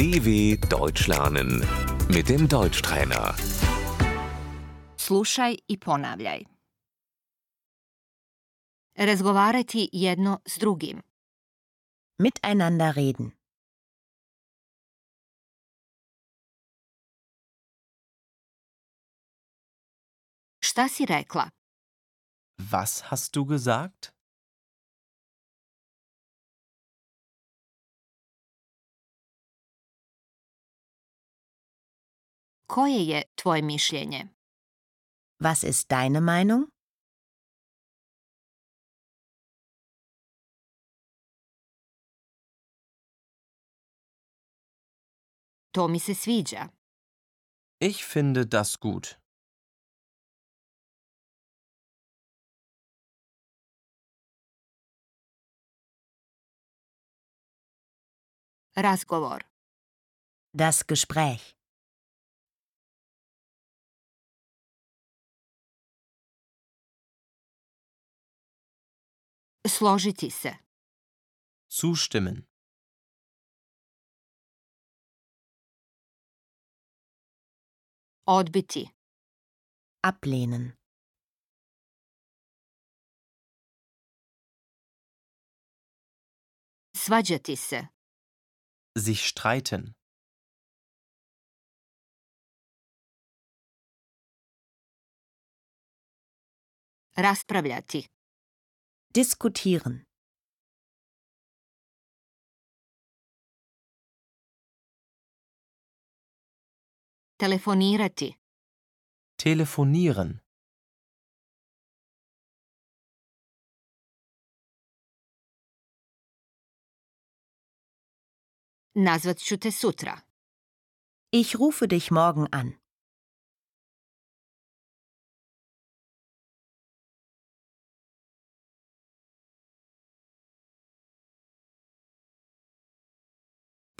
DW Deutsch lernen mit dem Deutschtrainer. Slušaj i ponavljaj. Razgovarati jedno s drugim. Miteinander reden. Šta si rekla? Was hast du gesagt? Koje je tvoje mišljenje? Was ist deine Meinung? To mi se sviđa. Ich finde das gut. Razgovor. Das Gespräch. Složiti se. Zustimmen. Odbiti. Ablehnen. Svađati se. Sich streiten. Raspravljati. Diskutieren. Telefonirati. Telefonieren. Nazvat ću te sutra. Ich rufe dich morgen an.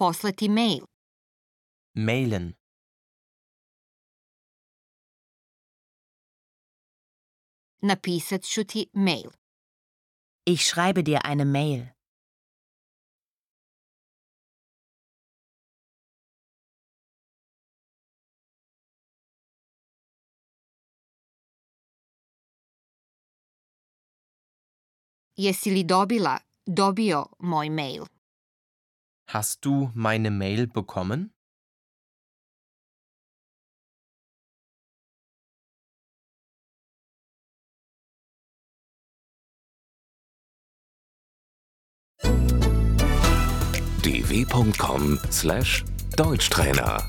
Poslati mail. Mailen. Napisat ću ti mail. Ich schreibe dir eine Mail. Jesi li dobila, dobio moj mail? Hast du meine Mail bekommen? dw.com/deutschtrainer